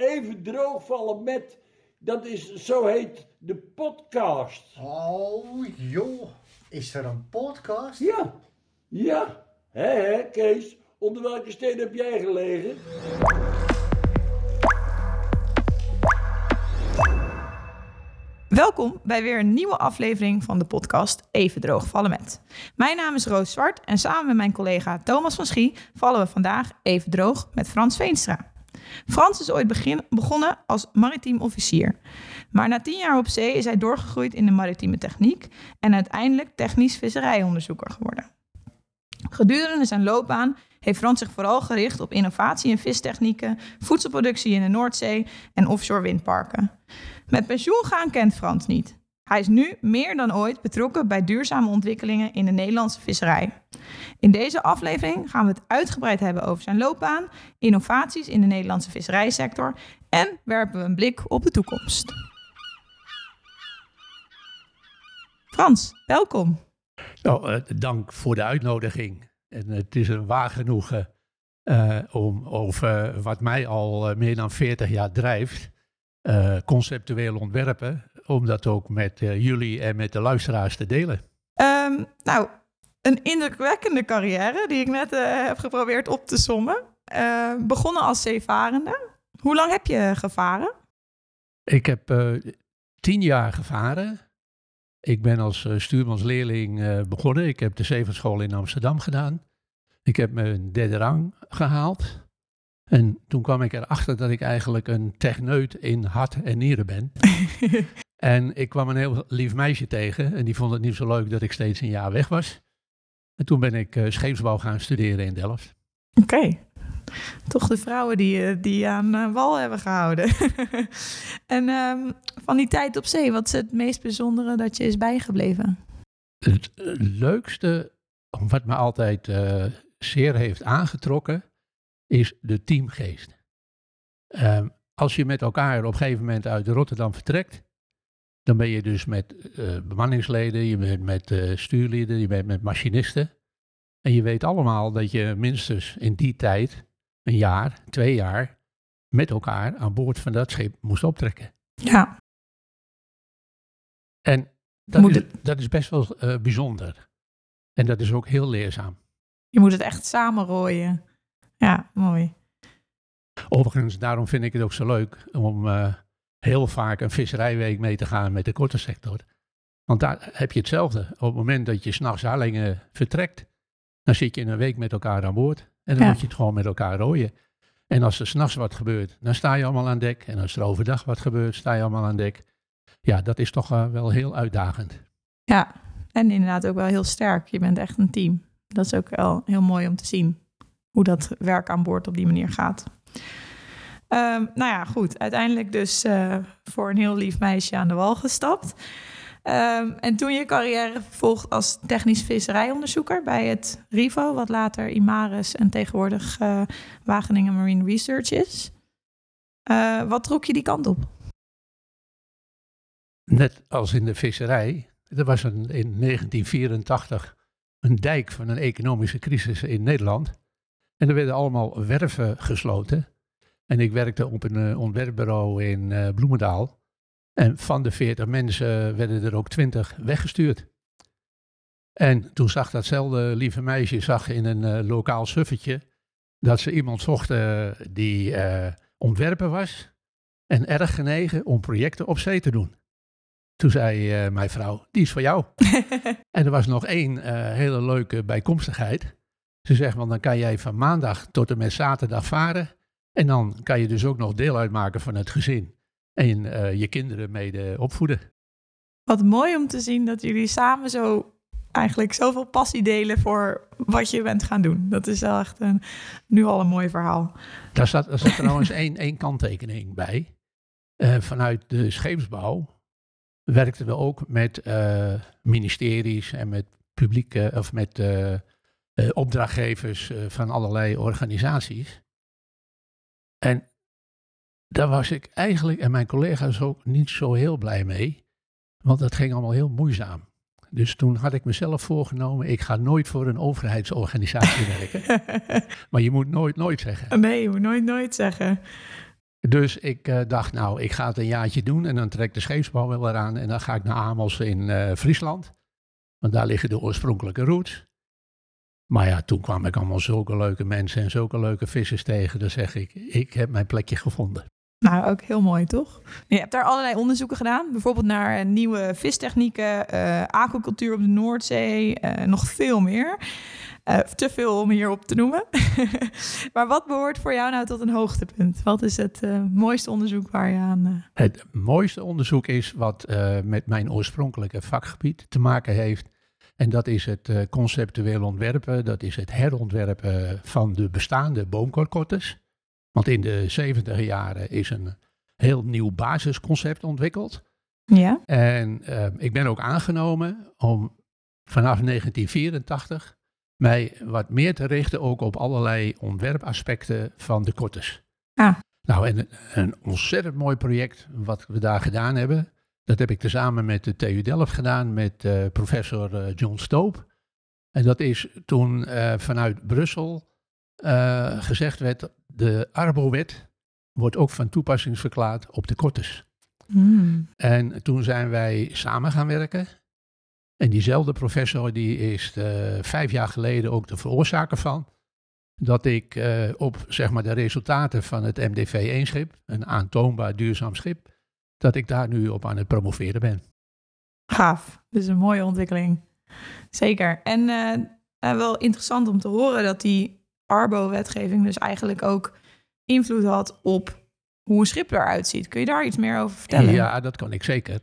even droogvallen met. Dat is, zo heet de podcast. Oh joh, is er een podcast? Ja, ja. Hé, hé, Kees. Onder welke steen heb jij gelegen? Welkom bij weer een nieuwe aflevering van de podcast Even droog vallen met. Mijn naam is Roos Zwart en samen met mijn collega Thomas van Schie vallen we vandaag even droog met Frans Veenstra. Frans is ooit begonnen als maritiem officier. Maar na tien jaar op zee is hij doorgegroeid in de maritieme techniek en uiteindelijk technisch visserijonderzoeker geworden. Gedurende zijn loopbaan heeft Frans zich vooral gericht op innovatie in vistechnieken, voedselproductie in de Noordzee en offshore windparken. Met pensioen gaan kent Frans niet. Hij is nu meer dan ooit betrokken bij duurzame ontwikkelingen in de Nederlandse visserij. In deze aflevering gaan we het uitgebreid hebben over zijn loopbaan, innovaties in de Nederlandse visserijsector en werpen we een blik op de toekomst. Frans, welkom. Nou, uh, dank voor de uitnodiging. En het is een waar genoegen uh, om over wat mij al uh, meer dan 40 jaar drijft, conceptueel ontwerpen, om dat ook met jullie en met de luisteraars te delen. Um, nou, een indrukwekkende carrière die ik net heb geprobeerd op te sommen. begonnen als zeevarende. Hoe lang heb je gevaren? Ik heb tien jaar gevaren. Ik ben als stuurmansleerling begonnen. Ik heb de zeevaartschool in Amsterdam gedaan. Ik heb mijn derde rang gehaald. En toen kwam ik erachter dat ik eigenlijk een techneut in hart en nieren ben. en ik kwam een heel lief meisje tegen. En die vond het niet zo leuk dat ik steeds een jaar weg was. En toen ben ik uh, scheepsbouw gaan studeren in Delft. Oké. Okay. Toch de vrouwen die, die aan uh, wal hebben gehouden. en um, van die tijd op zee, wat is het meest bijzondere dat je is bijgebleven? Het leukste, wat me altijd uh, zeer heeft aangetrokken, is de teamgeest. Um, als je met elkaar op een gegeven moment uit Rotterdam vertrekt, dan ben je dus met uh, bemanningsleden, je bent met uh, stuurlieden, je bent met machinisten. En je weet allemaal dat je minstens in die tijd een jaar, twee jaar met elkaar aan boord van dat schip moest optrekken. Ja. En dat, is, het... dat is best wel uh, bijzonder. En dat is ook heel leerzaam. Je moet het echt samenrooien. Ja, mooi. Overigens, daarom vind ik het ook zo leuk om uh, heel vaak een visserijweek mee te gaan met de korte sector. Want daar heb je hetzelfde. Op het moment dat je s'nachts Harlingen vertrekt, dan zit je in een week met elkaar aan boord. En dan ja. moet je het gewoon met elkaar rooien. En als er s'nachts wat gebeurt, dan sta je allemaal aan dek. En als er overdag wat gebeurt, sta je allemaal aan dek. Ja, dat is toch uh, wel heel uitdagend. Ja, en inderdaad ook wel heel sterk. Je bent echt een team. Dat is ook wel heel mooi om te zien. Hoe dat werk aan boord op die manier gaat. Um, nou ja, goed. Uiteindelijk dus uh, voor een heel lief meisje aan de wal gestapt. Um, en toen je carrière vervolgd als technisch visserijonderzoeker bij het RIVO, wat later IMARIS en tegenwoordig uh, Wageningen Marine Research is. Uh, wat trok je die kant op? Net als in de visserij. Er was een, in 1984 een dijk van een economische crisis in Nederland. En er werden allemaal werven gesloten. En ik werkte op een uh, ontwerpbureau in Bloemendaal. En van de 40 mensen werden er ook 20 weggestuurd. En toen zag datzelfde lieve meisje zag in een uh, lokaal suffetje dat ze iemand zocht uh, die uh, ontwerper was en erg genegen om projecten op zee te doen. Toen zei mijn vrouw, die is voor jou. en er was nog één hele leuke bijkomstigheid. Ze zegt, want dan kan jij van maandag tot en met zaterdag varen. En dan kan je dus ook nog deel uitmaken van het gezin en uh, je kinderen mede opvoeden. Wat mooi om te zien dat jullie samen zo eigenlijk zoveel passie delen voor wat je bent gaan doen. Dat is wel echt een, nu al een mooi verhaal. Daar zat, daar trouwens één, één kanttekening bij. Uh, vanuit de scheepsbouw werkten we ook met uh, ministeries en met publieke of met uh, opdrachtgevers van allerlei organisaties. En daar was ik eigenlijk en mijn collega's ook niet zo heel blij mee. Want dat ging allemaal heel moeizaam. Dus toen had ik mezelf voorgenomen, ik ga nooit voor een overheidsorganisatie werken. maar je moet nooit nooit zeggen. Nee, je moet nooit nooit zeggen. Dus ik eh, dacht, nou, ik ga het een jaartje doen en dan trekt de scheepsbouw wel eraan. En dan ga ik naar Amos in eh, Friesland. Want daar liggen de oorspronkelijke roots. Maar ja, toen kwam ik allemaal zulke leuke mensen en zulke leuke vissers tegen. Dan zeg ik, ik heb mijn plekje gevonden. Nou, ook heel mooi, toch? Je hebt daar allerlei onderzoeken gedaan. Bijvoorbeeld naar eh, nieuwe vistechnieken, eh aquacultuur op de Noordzee, eh, nog veel meer. Eh, te veel om hierop te noemen. maar wat behoort voor jou nou tot een hoogtepunt? Wat is het mooiste onderzoek waar je aan... eh, Het mooiste onderzoek is wat eh, met mijn oorspronkelijke vakgebied te maken heeft. En dat is het eh, conceptueel ontwerpen, dat is het herontwerpen van de bestaande boomkorkottes. Want in de 70 jaren is een heel nieuw basisconcept ontwikkeld. Ja? En eh, ik ben ook aangenomen om vanaf 1984 mij wat meer te richten ook op allerlei ontwerpaspecten van de kortes. Ah. Nou, en een, ontzettend mooi project wat we daar gedaan hebben. Dat heb ik tezamen met de TU Delft gedaan met eh, professor eh, John Stoop. En dat is toen vanuit Brussel eh, gezegd werd, de Arbo-wet wordt ook van toepassing verklaard op de kortes. Hmm. En toen zijn wij samen gaan werken. En diezelfde professor die is eh, vijf jaar geleden ook de veroorzaker van. Dat ik eh, op zeg maar, de resultaten van het MDV-1-schip, een aantoonbaar duurzaam schip, dat ik daar nu op aan het promoveren ben. Gaaf. Dus een mooie ontwikkeling. Zeker. En wel interessant om te horen dat die Arbo-wetgeving dus eigenlijk ook invloed had op hoe een schip eruit ziet. Kun je daar iets meer over vertellen? Ja, dat kan ik zeker.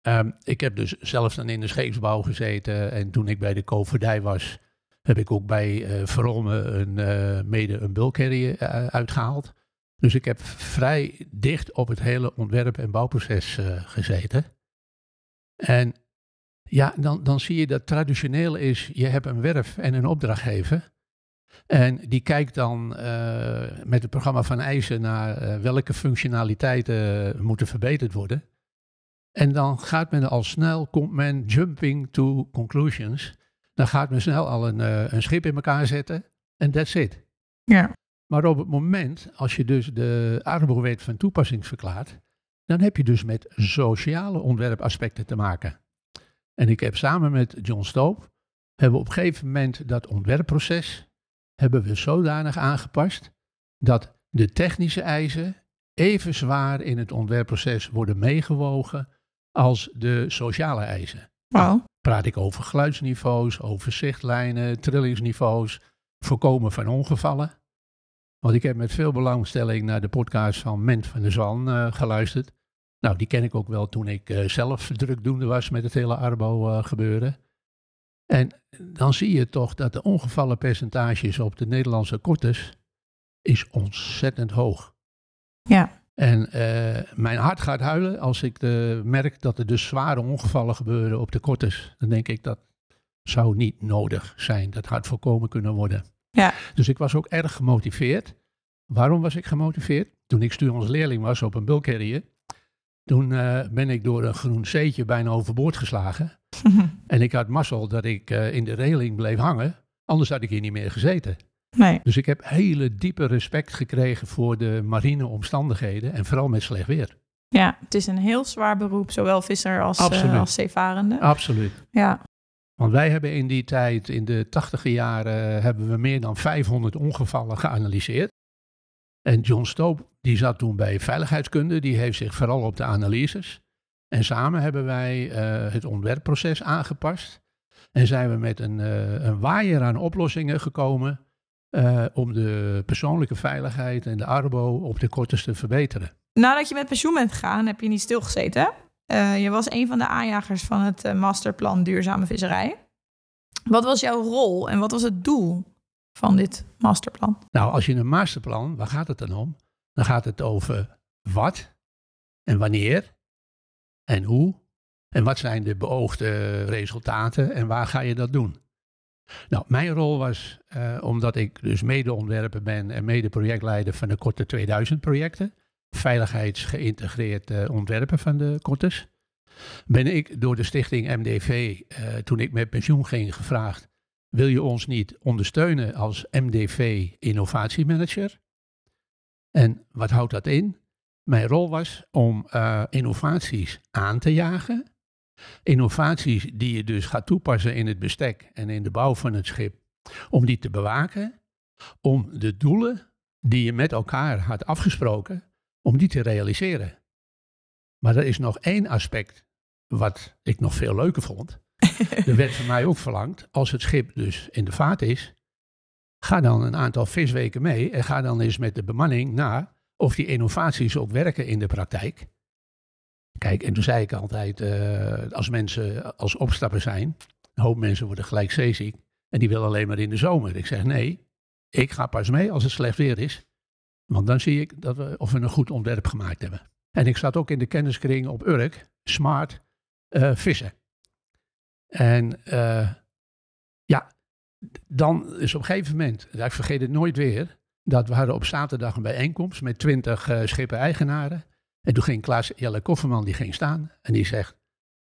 Ehm, ik heb dus zelf dan in de scheepsbouw gezeten. En toen ik bij de koopvaardij was, heb ik ook bij Vrome een, eh, mede een bulkcarrier eh, uitgehaald. Dus ik heb vrij dicht op het hele ontwerp- en bouwproces gezeten. En ja, dan, dan zie je dat traditioneel is, je hebt een werf en een opdrachtgever. En die kijkt dan eh, met het programma van eisen naar eh, welke functionaliteiten moeten verbeterd worden. En dan gaat men al snel, komt men jumping to conclusions. Dan gaat men snel al een, eh, een schip in elkaar zetten en that's it. Ja. Maar op het moment, als je dus de Arbo-wet van toepassing verklaart, dan heb je dus met sociale ontwerpaspecten te maken. En ik heb samen met John Stoop, hebben we op een gegeven moment dat ontwerpproces, hebben we zodanig aangepast, dat de technische eisen even zwaar in het ontwerpproces worden meegewogen als de sociale eisen. Wauw. Praat ik over geluidsniveaus, over zichtlijnen, trillingsniveaus, voorkomen van ongevallen. Want ik heb met veel belangstelling naar de podcast van Ment van der Zwan eh, geluisterd. Nou, die ken ik ook wel toen ik eh, zelf drukdoende was met het hele Arbo eh, gebeuren. En dan zie je toch dat de ongevallenpercentages op de Nederlandse kortes is ontzettend hoog. Ja. En eh, mijn hart gaat huilen als ik de, merk dat er dus zware ongevallen gebeuren op de kortes. Dan denk ik dat zou niet nodig zijn. Dat had voorkomen kunnen worden. Ja. Dus ik was ook erg gemotiveerd. Waarom was ik gemotiveerd? Toen ik stuurmansleerling was op een bulkcarrier, toen eh, ben ik door een groen zeetje bijna overboord geslagen. En ik had mazzel dat ik eh, in de reling bleef hangen. Anders had ik hier niet meer gezeten. nee. Dus ik heb hele diepe respect gekregen voor de marine omstandigheden en vooral met slecht weer. Ja, het is een heel zwaar beroep, zowel visser als, eh, Absoluut. als zeevarende. Absoluut. Ja. Want wij hebben in die tijd, in de tachtige jaren, hebben we meer dan 500 ongevallen geanalyseerd. En John Stoop, die zat toen bij veiligheidskunde, die heeft zich vooral op de analyses. En samen hebben wij eh, het ontwerpproces aangepast. En zijn we met een, eh, een waaier aan oplossingen gekomen eh, om de persoonlijke veiligheid en de arbo op de kortste te verbeteren. Nadat je met pensioen bent gegaan, heb je niet stilgezeten. hè? Je was een van de aanjagers van het masterplan Duurzame Visserij. Wat was jouw rol en wat was het doel van dit masterplan? Nou, als je een masterplan, waar gaat het dan om? Dan gaat het over wat en wanneer en hoe en wat zijn de beoogde resultaten en waar ga je dat doen? Nou, mijn rol was, eh, omdat ik dus mede-ontwerper ben en mede-projectleider van de Korte 2000 projecten, veiligheidsgeïntegreerd eh, ontwerpen van de Kortes, ben ik door de stichting MDV, eh, toen ik met pensioen ging, gevraagd, wil je ons niet ondersteunen als MDV innovatiemanager? En wat houdt dat in? Mijn rol was om eh, innovaties aan te jagen. Innovaties die je dus gaat toepassen in het bestek en in de bouw van het schip. Om die te bewaken. Om de doelen die je met elkaar had afgesproken, om die te realiseren. Maar er is nog één aspect wat ik nog veel leuker vond. er werd van mij ook verlangd, als het schip dus in de vaart is, ga dan een aantal visweken mee en ga dan eens met de bemanning na of die innovaties ook werken in de praktijk. Kijk, en toen zei ik altijd, uh, als mensen als opstapper zijn, een hoop mensen worden gelijk zeeziek en die willen alleen maar in de zomer. Ik zeg nee, ik ga pas mee als het slecht weer is, want dan zie ik dat we, of we een goed ontwerp gemaakt hebben. En ik zat ook in de kenniskring op Urk, smart uh, vissen. En uh, ja, dan is op een gegeven moment, ik vergeet het nooit weer, dat we hadden op zaterdag een bijeenkomst met twintig uh, schepen-eigenaren. En toen ging Klaas Jelle Kofferman, die ging staan en die zegt,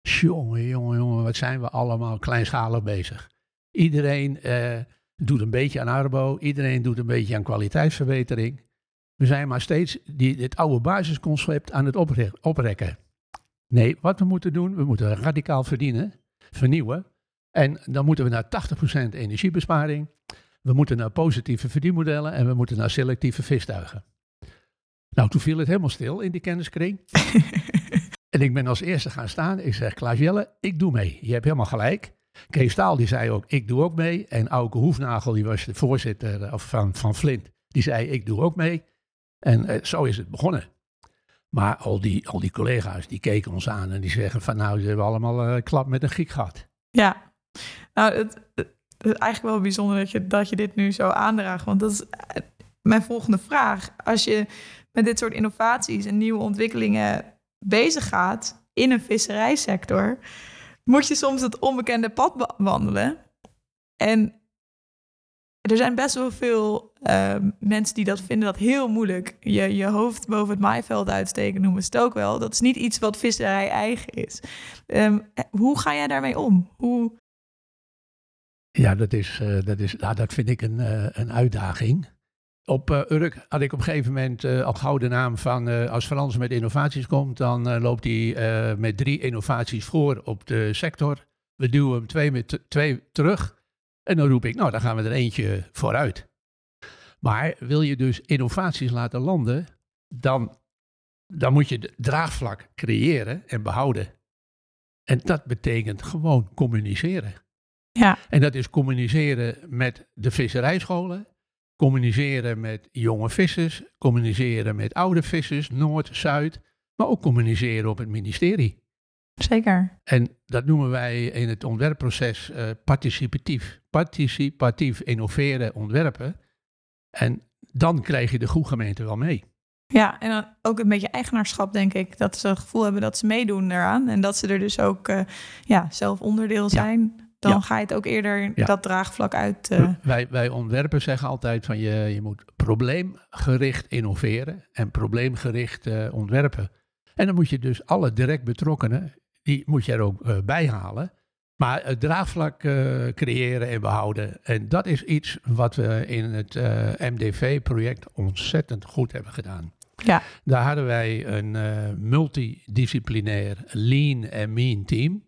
jongen, jongen, jongen, wat zijn we allemaal kleinschalig bezig. Iedereen doet een beetje aan arbo, iedereen doet een beetje aan kwaliteitsverbetering. We zijn maar steeds die, dit oude basisconcept aan het oprekken. Nee, wat we moeten doen, we moeten radicaal verdienen, vernieuwen. En dan moeten we naar 80% energiebesparing. We moeten naar positieve verdienmodellen en we moeten naar selectieve vistuigen. Nou, toen viel het helemaal stil in die kenniskring. en ik ben als eerste gaan staan. Ik zeg, Klaas Jelle, ik doe mee. Je hebt helemaal gelijk. Kees Staal die zei ook, ik doe ook mee. En Auke Hoefnagel, die was de voorzitter eh, van, van Flint, die zei, ik doe ook mee. En eh, zo is het begonnen. Maar al die, al die collega's die keken ons aan en die zeggen van nou, ze hebben allemaal een klap met een giek gehad. Ja, nou het, eigenlijk wel bijzonder dat je, dat je dit nu zo aandraagt. Want dat is eh, mijn volgende vraag. Als je met dit soort innovaties en nieuwe ontwikkelingen bezig gaat in een visserijsector, moet je soms het onbekende pad wandelen. En er zijn best wel veel uh, mensen die dat vinden dat heel moeilijk. Je, je hoofd boven het maaiveld uitsteken noemen ze het ook wel. Dat is niet iets wat visserij eigen is. Um, hoe ga jij daarmee om? Hoe... Ja, dat, is, uh, dat, is, nou, dat vind ik een, uh, een uitdaging. Op uh, Urk had ik op een gegeven moment al gauw de naam van als Frans met innovaties komt, dan loopt hij met drie innovaties voor op de sector. We duwen hem twee, met twee terug. En dan roep ik, nou, dan gaan we er eentje vooruit. Maar wil je dus innovaties laten landen, dan, dan moet je draagvlak creëren en behouden. En dat betekent gewoon communiceren. Ja. En dat is communiceren met de visserijscholen, communiceren met jonge vissers, communiceren met oude vissers, Noord, Zuid, maar ook communiceren op het ministerie. Zeker. En dat noemen wij in het ontwerpproces uh, participatief. Participatief innoveren, ontwerpen. En dan krijg je de goede gemeente wel mee. Ja, en dan ook een beetje eigenaarschap, denk ik. Dat ze het gevoel hebben dat ze meedoen eraan. En dat ze er dus ook uh, ja, zelf onderdeel zijn. Ja. Dan ja. ga je het ook eerder ja. dat draagvlak uit. Uh... Wij, wij ontwerpen zeggen altijd van je, je moet probleemgericht innoveren en probleemgericht uh, ontwerpen. En dan moet je dus alle direct betrokkenen die moet je er ook uh, bij halen. Maar het draagvlak creëren en behouden. En dat is iets wat we in het MDV-project ontzettend goed hebben gedaan. Ja. Daar hadden wij een multidisciplinair lean en mean team.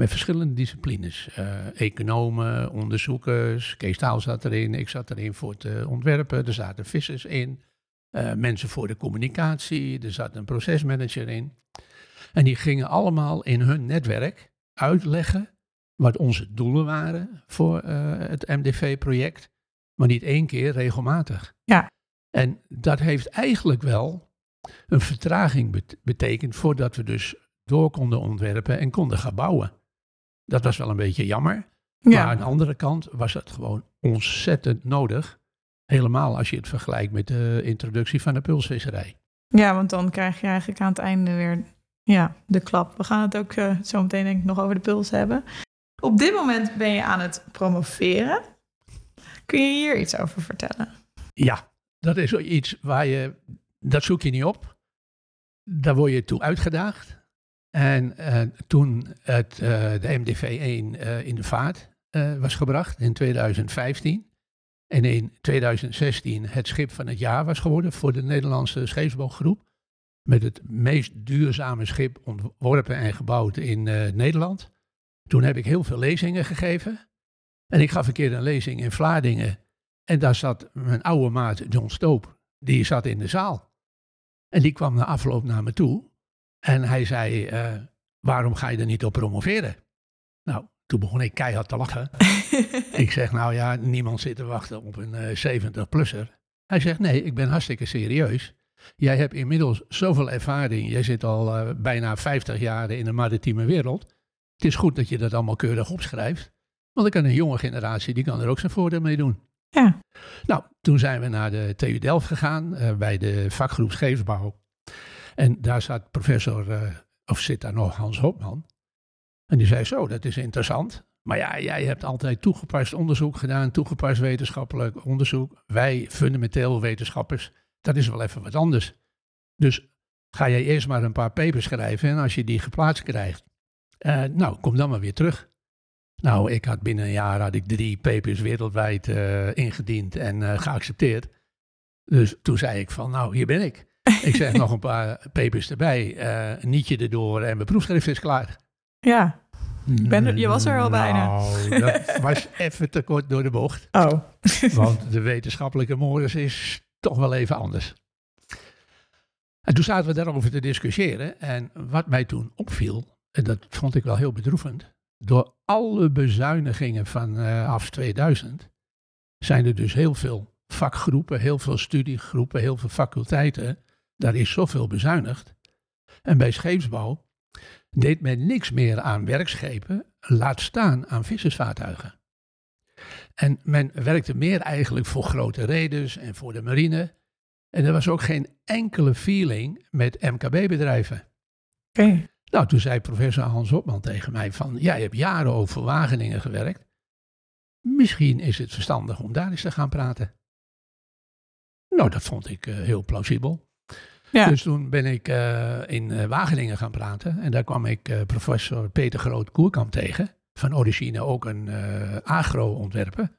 Met verschillende disciplines. economen, onderzoekers, Kees Taal zat erin, ik zat erin voor het ontwerpen. Er zaten vissers in, mensen voor de communicatie, er zat een procesmanager in. En die gingen allemaal in hun netwerk uitleggen wat onze doelen waren voor uh, het MDV-project, maar niet één keer regelmatig. Ja. En dat heeft eigenlijk wel een vertraging bet betekend voordat we dus door konden ontwerpen en konden gaan bouwen. Dat was wel een beetje jammer. Ja. Maar aan de andere kant was het gewoon ontzettend nodig. Helemaal als je het vergelijkt met de introductie van de pulsvisserij. Ja, want dan krijg je eigenlijk aan het einde weer ja, de klap. We gaan het ook uh, zo meteen denk ik nog over de puls hebben. Op dit moment ben je aan het promoveren. Kun je hier iets over vertellen? Ja, dat is iets waar je, dat zoek je niet op. Daar word je toe uitgedaagd. En uh, toen het, uh, de MDV-1 uh, in de vaart was gebracht in 2015. En in 2016 het schip van het jaar was geworden voor de Nederlandse scheepsbouwgroep met het meest duurzame schip ontworpen en gebouwd in eh, Nederland. Toen heb ik heel veel lezingen gegeven. En ik gaf een keer een lezing in Vlaardingen. En daar zat mijn oude maat John Stoop. Die zat in de zaal. En die kwam na afloop naar me toe. En hij zei, eh, waarom ga je er niet op promoveren? Nou, toen begon ik keihard te lachen. ik zeg, nou ja, niemand zit te wachten op een eh 70-plusser. Hij zegt, nee, ik ben hartstikke serieus. Jij hebt inmiddels zoveel ervaring. Jij zit al eh, bijna 50 jaar in de maritieme wereld. Het is goed dat je dat allemaal keurig opschrijft. Want dan kan een jonge generatie, die kan er ook zijn voordeel mee doen. Ja. Nou, toen zijn we naar de TU Delft gegaan, eh, bij de vakgroep Scheepsbouw. En daar zat professor, eh, of zit daar nog, Hans Hopman. En die zei, zo, dat is interessant. Maar ja, jij hebt altijd toegepast onderzoek gedaan, toegepast wetenschappelijk onderzoek. Wij, fundamenteel wetenschappers, dat is wel even wat anders. Dus ga jij eerst maar een paar papers schrijven en als je die geplaatst krijgt, eh, nou, kom dan maar weer terug. Nou, ik had binnen een jaar had ik drie papers wereldwijd eh, ingediend en eh, geaccepteerd. Dus toen zei ik van, nou, hier ben ik. Ik zeg nog een paar papers erbij, een nietje erdoor en mijn proefschrift is klaar. Ja. ben je was er al bijna. Nou, dat was even te kort door de bocht. Oh. Want de wetenschappelijke modus is toch wel even anders. En toen zaten we daarover te discussiëren. En wat mij toen opviel, en dat vond ik wel heel bedroevend. Door alle bezuinigingen van eh, af 2000 zijn er dus heel veel vakgroepen, heel veel studiegroepen, heel veel faculteiten. Daar is zoveel bezuinigd. En bij scheepsbouw deed men niks meer aan werkschepen, laat staan aan vissersvaartuigen. En men werkte meer eigenlijk voor grote reders en voor de marine. En er was ook geen enkele feeling met MKB-bedrijven. Oké. Nou, toen zei professor Hans Hopman tegen mij van, jij hebt jaren over Wageningen gewerkt. Misschien is het verstandig om daar eens te gaan praten. Nou, dat vond ik eh, heel plausibel. Dus toen ben ik eh, in eh, Wageningen gaan praten. En daar kwam ik eh, professor Peter Groot-Koerkamp tegen. Van origine ook een eh, agro-ontwerper.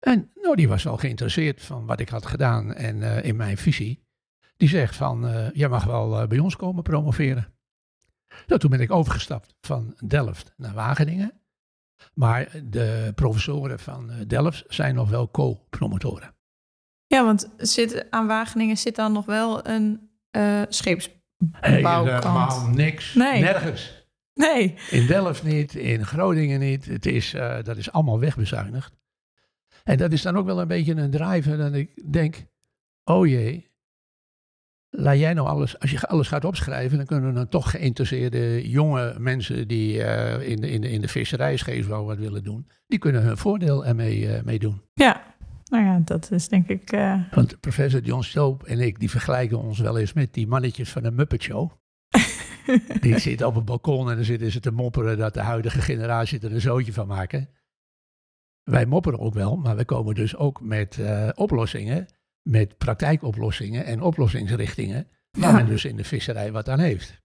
En nou, die was wel geïnteresseerd van wat ik had gedaan en in mijn visie. Die zegt van, jij mag wel bij ons komen promoveren. Nou, toen ben ik overgestapt van Delft naar Wageningen. Maar de professoren van Delft zijn nog wel co-promotoren. Ja, want zit, aan Wageningen zit dan nog wel een eh scheepsbouwkant. Helemaal niks. Nee. Nergens. Nee. In Delft niet, in Groningen niet. Het is, eh, dat is allemaal wegbezuinigd. En dat is dan ook wel een beetje een drive. Dat ik denk, oh jee, laat jij nou alles, als je alles gaat opschrijven, dan kunnen dan toch geïnteresseerde jonge mensen die eh, in, de, in, de, in de visserij, scheepsbouw wat willen doen, die kunnen hun voordeel ermee mee doen. Ja. Nou ja, dat is denk ik... eh, Want professor John Stoop en ik, die vergelijken ons wel eens met die mannetjes van de Muppet Show. Die zitten op het balkon en dan zitten ze te mopperen dat de huidige generatie er een zootje van maken. Wij mopperen ook wel, maar we komen dus ook met eh, oplossingen, met praktijkoplossingen en oplossingsrichtingen, waar Ja. men dus in de visserij wat aan heeft.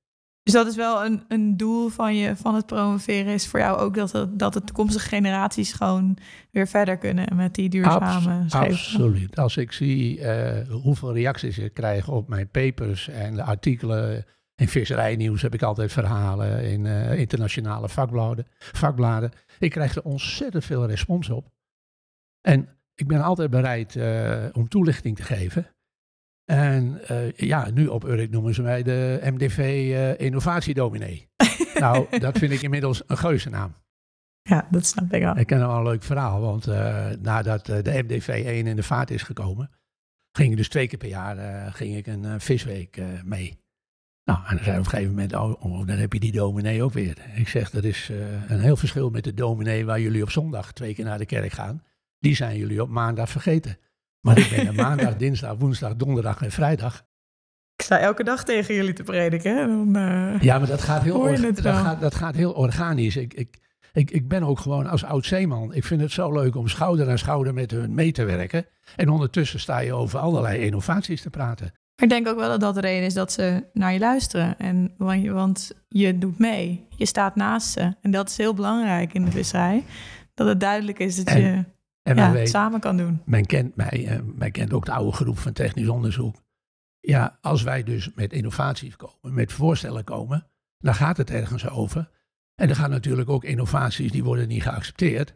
Dus dat is wel een, een doel van, je, van het promoveren, is voor jou ook dat, het, dat de toekomstige generaties gewoon weer verder kunnen met die duurzame Abs- schepen. absoluut. Als ik zie eh, hoeveel reacties ik krijg op mijn papers en de artikelen. In visserijnieuws heb ik altijd verhalen in eh, internationale vakbladen, vakbladen. Ik krijg er ontzettend veel respons op. En ik ben altijd bereid eh, om toelichting te geven. En eh, ja, nu op Urk noemen ze mij de MDV eh innovatiedominee. nou, dat vind ik inmiddels een geuzennaam. Ja, dat snap ik al. Ik ken wel een leuk verhaal, want eh, nadat de MDV 1 in de vaart is gekomen, ging ik dus twee keer per jaar ging ik een visweek mee. Nou, en dan zei op een gegeven moment, oh, oh, dan heb je die dominee ook weer. Ik zeg, dat is een heel verschil met de dominee waar jullie op zondag twee keer naar de kerk gaan. Die zijn jullie op maandag vergeten. Maar ik ben er maandag, dinsdag, woensdag, donderdag en vrijdag. Ik sta elke dag tegen jullie te prediken. Hè? Dan, eh, Ja, maar dat gaat heel, dat gaat, dat gaat heel organisch. Ik, ik, ik, ik ben ook gewoon als oud zeeman. Ik vind het zo leuk om schouder aan schouder met hun mee te werken. En ondertussen sta je over allerlei innovaties te praten. Maar ik denk ook wel dat dat de reden is dat ze naar je luisteren. En, want, je, want je doet mee. Je staat naast ze. En dat is heel belangrijk in de visserij. Dat het duidelijk is dat En- je En ja, weet, samen kan doen. men kent mij. En men kent ook de oude groep van technisch onderzoek. ja, als wij dus met innovaties komen, met voorstellen komen, dan gaat het ergens over. En er gaan natuurlijk ook innovaties die worden niet geaccepteerd.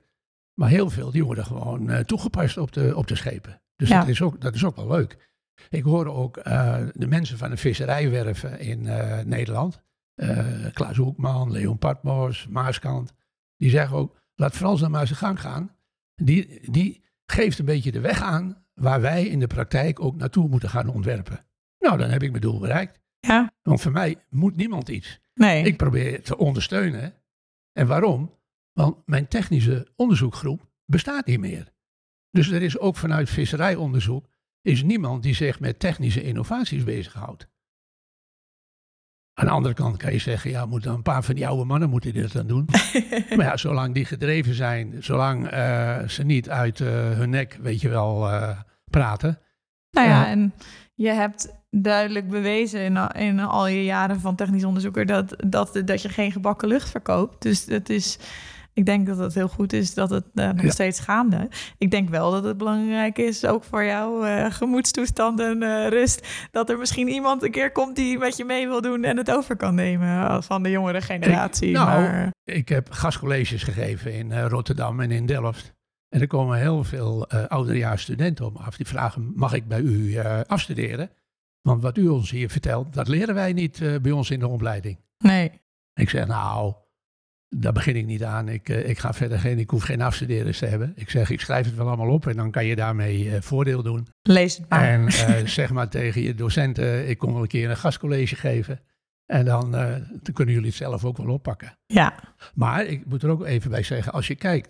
Maar heel veel die worden gewoon eh, toegepast op de, op de schepen. Dus Ja. dat, is ook, dat is ook wel leuk. Ik hoor ook eh, de mensen van de visserijwerven in eh, Nederland. eh, Klaas Hoekman, Leon Patmos, Maaskant. Die zeggen ook, laat Frans dan maar zijn gang gaan. Die, die geeft een beetje de weg aan waar wij in de praktijk ook naartoe moeten gaan ontwerpen. Nou, dan heb ik mijn doel bereikt. Ja, Want voor mij moet niemand iets. nee. Ik probeer te ondersteunen. En waarom? Want mijn technische onderzoekgroep bestaat niet meer. Dus er is ook vanuit visserijonderzoek is niemand die zich met technische innovaties bezighoudt. Aan de andere kant kan je zeggen, ja, moet dan een paar van die oude mannen moeten dit dan doen. maar ja, zolang die gedreven zijn, zolang eh, ze niet uit eh, hun nek, weet je wel, eh, praten. Nou ja, en je hebt duidelijk bewezen in, al- in al je jaren van technisch onderzoeker dat, dat, dat je geen gebakken lucht verkoopt. Dus het is, ik denk dat het heel goed is dat het eh, nog Ja. steeds gaande. Ik denk wel dat het belangrijk is, ook voor jouw eh, gemoedstoestand en eh, rust, dat er misschien iemand een keer komt die met je mee wil doen en het over kan nemen van de jongere generatie. nou, maar, Ik heb gastcolleges gegeven in Rotterdam en in Delft. En er komen heel veel ouderjaars studenten op me af. Die vragen, mag ik bij u afstuderen? Want wat u ons hier vertelt, dat leren wij niet bij ons in de opleiding. nee. Ik zeg, nou, daar begin ik niet aan. Ik, eh, ik ga verder geen, ik hoef geen afstudeerders te hebben. Ik zeg, ik schrijf het wel allemaal op en dan kan je daarmee eh, voordeel doen. Lees het maar. En eh, zeg maar tegen je docenten, ik kom wel een keer een gastcollege geven. En dan, dan kunnen jullie het zelf ook wel oppakken. Ja, Maar ik moet er ook even bij zeggen, als je kijkt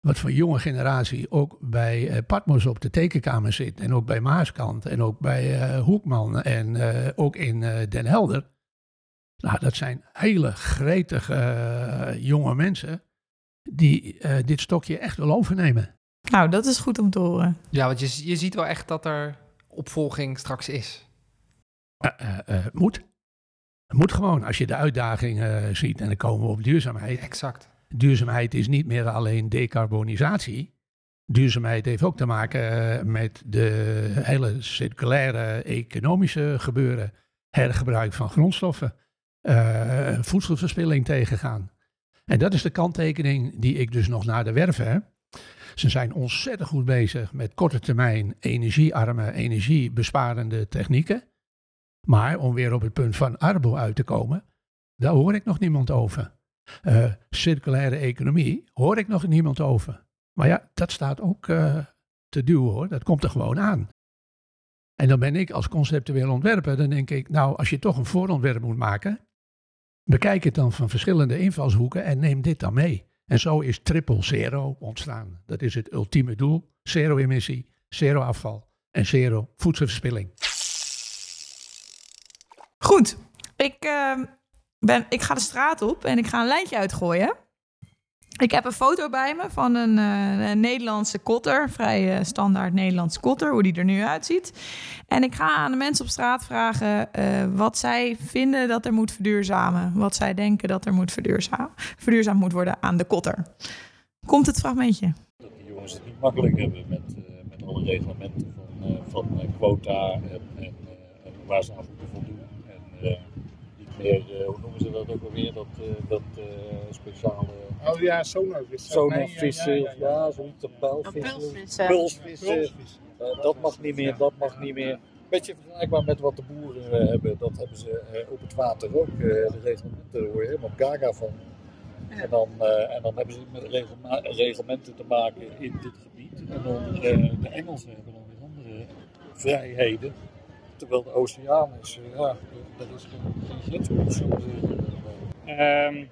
wat voor jonge generatie ook bij eh, Patmos op de tekenkamer zit. En ook bij Maaskant en ook bij Hoekman en ook in Den Helder. Nou, dat zijn hele gretige eh, jonge mensen die eh, dit stokje echt wil overnemen. nou dat is goed om te horen. Ja, want je, je ziet wel echt dat er opvolging straks is. Eh, eh, eh, moet. Het moet gewoon, als je de uitdaging eh, ziet en dan komen we op duurzaamheid. Exact. duurzaamheid is niet meer alleen decarbonisatie. Duurzaamheid heeft ook te maken met de hele circulaire economische gebeuren. Hergebruik van grondstoffen. Eh, voedselverspilling tegengaan. En dat is de kanttekening die ik dus nog naar de werven heb. Ze zijn ontzettend goed bezig met korte termijn energiearme, energiebesparende technieken. Maar om weer op het punt van Arbo uit te komen, daar hoor ik nog niemand over. Eh, circulaire economie hoor ik nog niemand over. Maar ja, dat staat ook eh, te duwen hoor. Dat komt er gewoon aan. En dan ben ik als conceptueel ontwerper, dan denk ik, nou, als je toch een voorontwerp moet maken, bekijk het dan van verschillende invalshoeken en neem dit dan mee. En zo is triple zero ontstaan. Dat is het ultieme doel. Zero emissie, zero afval en zero voedselverspilling. Goed, ik, ehm, ben, ik ga de straat op en ik ga een lijntje uitgooien. Ik heb een foto bij me van een, eh, Nederlandse kotter, vrij eh, standaard Nederlandse kotter, hoe die er nu uitziet. En ik ga aan de mensen op straat vragen eh, wat zij vinden dat er moet verduurzamen. Wat zij denken dat er moet verduurzamen, verduurzaamd moet worden aan de kotter. Komt het fragmentje? dat die jongens het niet makkelijk hebben met, met alle reglementen van, van quota en, en, waar ze aan moeten voldoen. En meer, eh, hoe noemen ze dat ook alweer, dat, eh, dat eh, speciale Oh ja, sonarvissen. sonarvissen, ja, zoiets, de pijlvissen, pulsvissen. pulsvissen. Pulsvis. Eh, dat mag niet meer, dat mag niet meer. Beetje vergelijkbaar met wat de boeren hebben. Dat hebben ze eh, op het water ook. eh, de reglementen, daar word je helemaal gaga van. En, dan, eh, en dan hebben ze met reglementen te maken in dit gebied. En dan de Engelsen hebben dan weer andere vrijheden. Terwijl de oceaan is, ja, dat is. Ehm,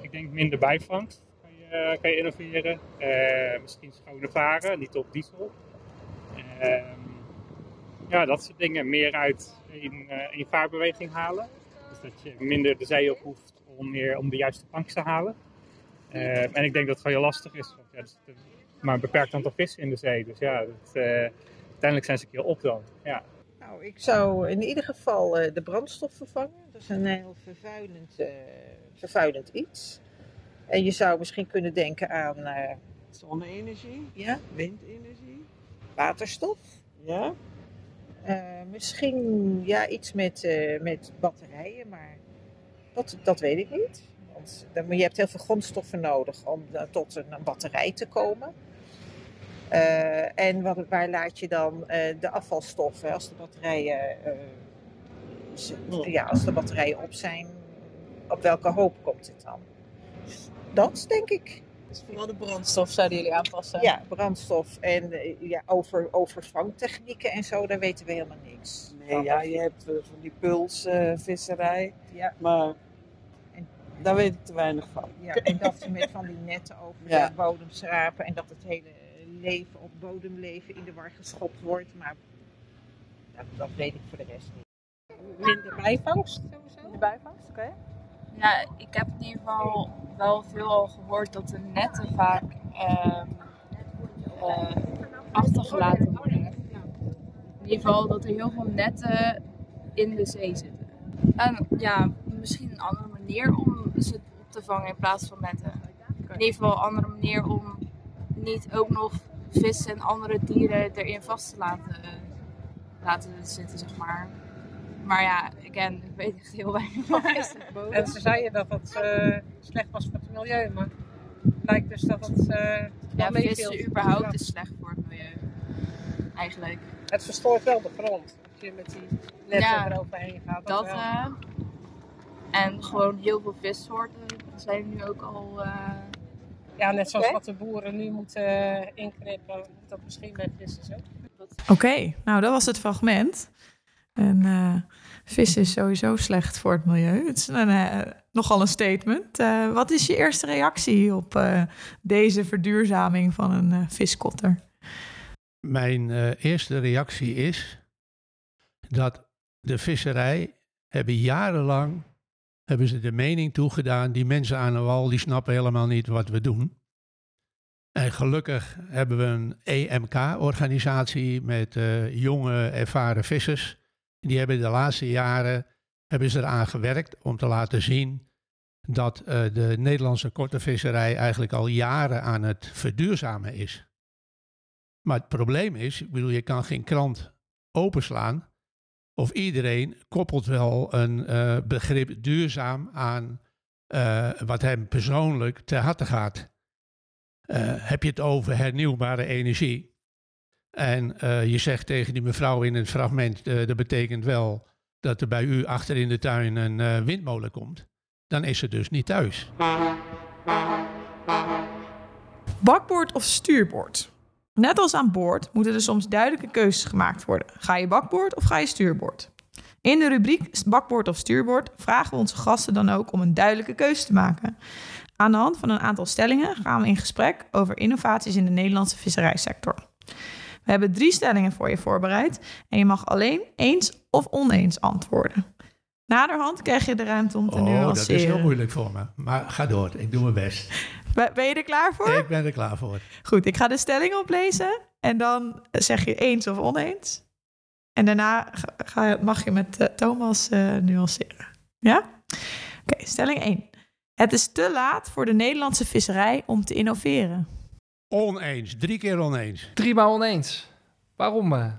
ik denk minder bijvangst kan je, kan je innoveren. Eh, misschien schone varen, niet op diesel. Ehm, ja, dat soort dingen. Meer uit een, eh, een vaarbeweging halen. Dus dat je minder de zee op hoeft om, meer, om de juiste vangst te halen. Ehm, en ik denk dat het gewoon heel lastig is. Want ja, er zit maar een beperkt aantal vissen in de zee. Dus ja, dat, eh, uiteindelijk zijn ze een keer op dan. Ja. Nou, ik zou in ieder geval eh, de brandstof vervangen. Dat is een heel vervuilend, eh, vervuilend iets. En je zou misschien kunnen denken aan eh, zonne-energie, ja, windenergie, waterstof, ja. Misschien ja, iets met, met batterijen, maar dat, dat weet ik niet. Want je hebt heel veel grondstoffen nodig om tot een, een batterij te komen. Eh, en wat, waar laat je dan eh, de afvalstoffen als de batterijen, eh, ja, als de batterijen op zijn, op welke hoop komt het dan? Dus dat denk ik. Vooral de brandstof zouden jullie aanpassen. Ja, brandstof en ja, over, overvangtechnieken en zo, daar weten we helemaal niks. Nee, van. ja, je hebt van die pulsvisserij, Ja. maar En- daar weet ik te weinig van. Ja, en dat ze met van die netten over Ja. de bodem schrapen en dat het hele leven op bodemleven in de war geschopt wordt. Maar dat, dat weet ik voor de rest niet. Minder bijvangst sowieso. De bijvangst, oké. Ja, ik heb in ieder geval wel veel al gehoord dat de netten vaak ehm, eh, achtergelaten worden. In ieder geval dat er heel veel netten in de zee zitten. En ja, misschien een andere manier om ze op te vangen in plaats van netten. In ieder geval een andere manier om niet ook nog vissen en andere dieren erin vast te laten, laten zitten, zeg maar. Maar ja, again, ik weet echt heel weinig van vissen. En ze zeiden dat het eh, slecht was voor het milieu, maar het blijkt dus dat het eh Ja, vissen überhaupt is slecht voor het milieu. Eigenlijk. Het verstoort wel de grond. Als je met die netten Ja, eroverheen gaat. Dat wel. eh En gewoon heel veel vissoorten zijn nu ook al. eh, Ja, net zoals wat de boeren nu moeten eh, inknippen, moet dat misschien bij vissen zo. Oké, nou dat was het fragment. En eh vis is sowieso slecht voor het milieu. Het is een, eh, nogal een statement. Eh, wat is je eerste reactie op eh, deze verduurzaming van een eh, viskotter? Mijn eh, eerste reactie is dat de visserij hebben jarenlang hebben ze de mening toegedaan, die mensen aan de wal, die snappen helemaal niet wat we doen. En gelukkig hebben we een EMK-organisatie met eh, jonge, ervaren vissers. Die hebben de laatste jaren hebben ze eraan gewerkt om te laten zien dat eh, de Nederlandse korte visserij eigenlijk al jaren aan het verduurzamen is. Maar het probleem is, ik bedoel, je kan geen krant openslaan. Of iedereen koppelt wel een eh, begrip duurzaam aan eh, wat hem persoonlijk ter harte gaat. Eh, heb je het over hernieuwbare energie? En je zegt tegen die mevrouw in het fragment, dat betekent wel dat er bij u achter in de tuin een windmolen komt. Dan is ze dus niet thuis. Bakboord of stuurboord? Net als aan boord moeten er soms duidelijke keuzes gemaakt worden. Ga je bakboord of ga je stuurboord? In de rubriek bakboord of stuurboord vragen we onze gasten dan ook om een duidelijke keuze te maken. Aan de hand van een aantal stellingen gaan we in gesprek over innovaties in de Nederlandse visserijsector. We hebben drie stellingen voor je voorbereid en je mag alleen eens of oneens antwoorden. Naderhand krijg je de ruimte om te Oh, nuanceren. dat is heel moeilijk voor me. Maar ga door, ik doe mijn best. Ben je er klaar voor? Ik ben er klaar voor. Goed, ik ga de stelling oplezen en dan zeg je eens of oneens. En daarna ga, ga- mag je met eh, Thomas eh, nuanceren. Ja? Oké, stelling 1. Het is te laat voor de Nederlandse visserij om te innoveren. Oneens, drie keer oneens. Drie maal oneens. Waarom? eh?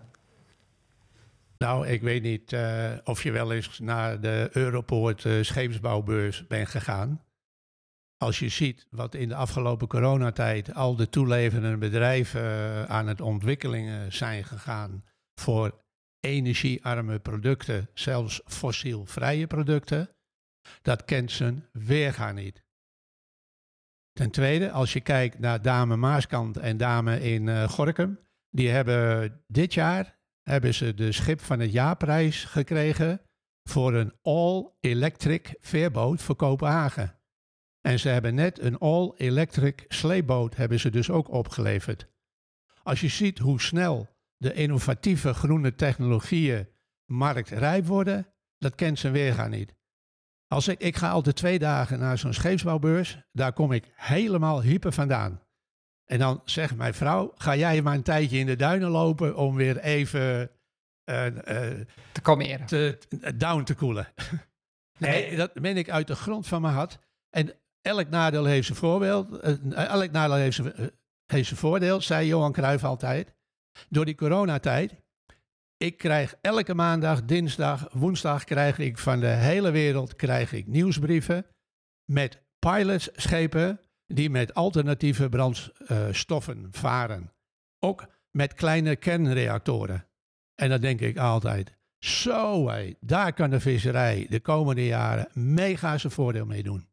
Nou, ik weet niet eh, of je wel eens naar de Europoort eh, scheepsbouwbeurs bent gegaan. Als je ziet wat in de afgelopen coronatijd al de toeleverende bedrijven eh, aan het ontwikkelingen zijn gegaan voor energiearme producten, zelfs fossielvrije producten, dat kent zijn weerga niet. Ten tweede, als je kijkt naar Dame Maaskant en Dame in eh, Gorkum, die hebben dit jaar hebben ze de schip van het jaarprijs gekregen voor een all-electric veerboot voor Kopenhagen. En ze hebben net een all-electric sleepboot hebben ze dus ook opgeleverd. Als je ziet hoe snel de innovatieve groene technologieën marktrijp worden, dat kent zijn weerga niet. Als ik, ik ga altijd twee dagen naar zo'n scheepsbouwbeurs, daar kom ik helemaal hyper vandaan. En dan zegt mijn vrouw, ga jij maar een tijdje in de duinen lopen om weer even eh, eh, Te kalmeren. te, down te koelen. nee, dat ben ik uit de grond van mijn hart. En elk nadeel heeft zijn voorbeeld. eh, elk nadeel heeft zijn, eh, heeft voordeel, zei Johan Cruijff altijd. Door die coronatijd Ik krijg elke maandag, dinsdag, woensdag krijg ik van de hele wereld krijg ik nieuwsbrieven met pilotschepen die met alternatieve brandstoffen varen. Ook met kleine kernreactoren. En dan denk ik altijd, zo hé, daar kan de visserij de komende jaren mega zijn voordeel mee doen.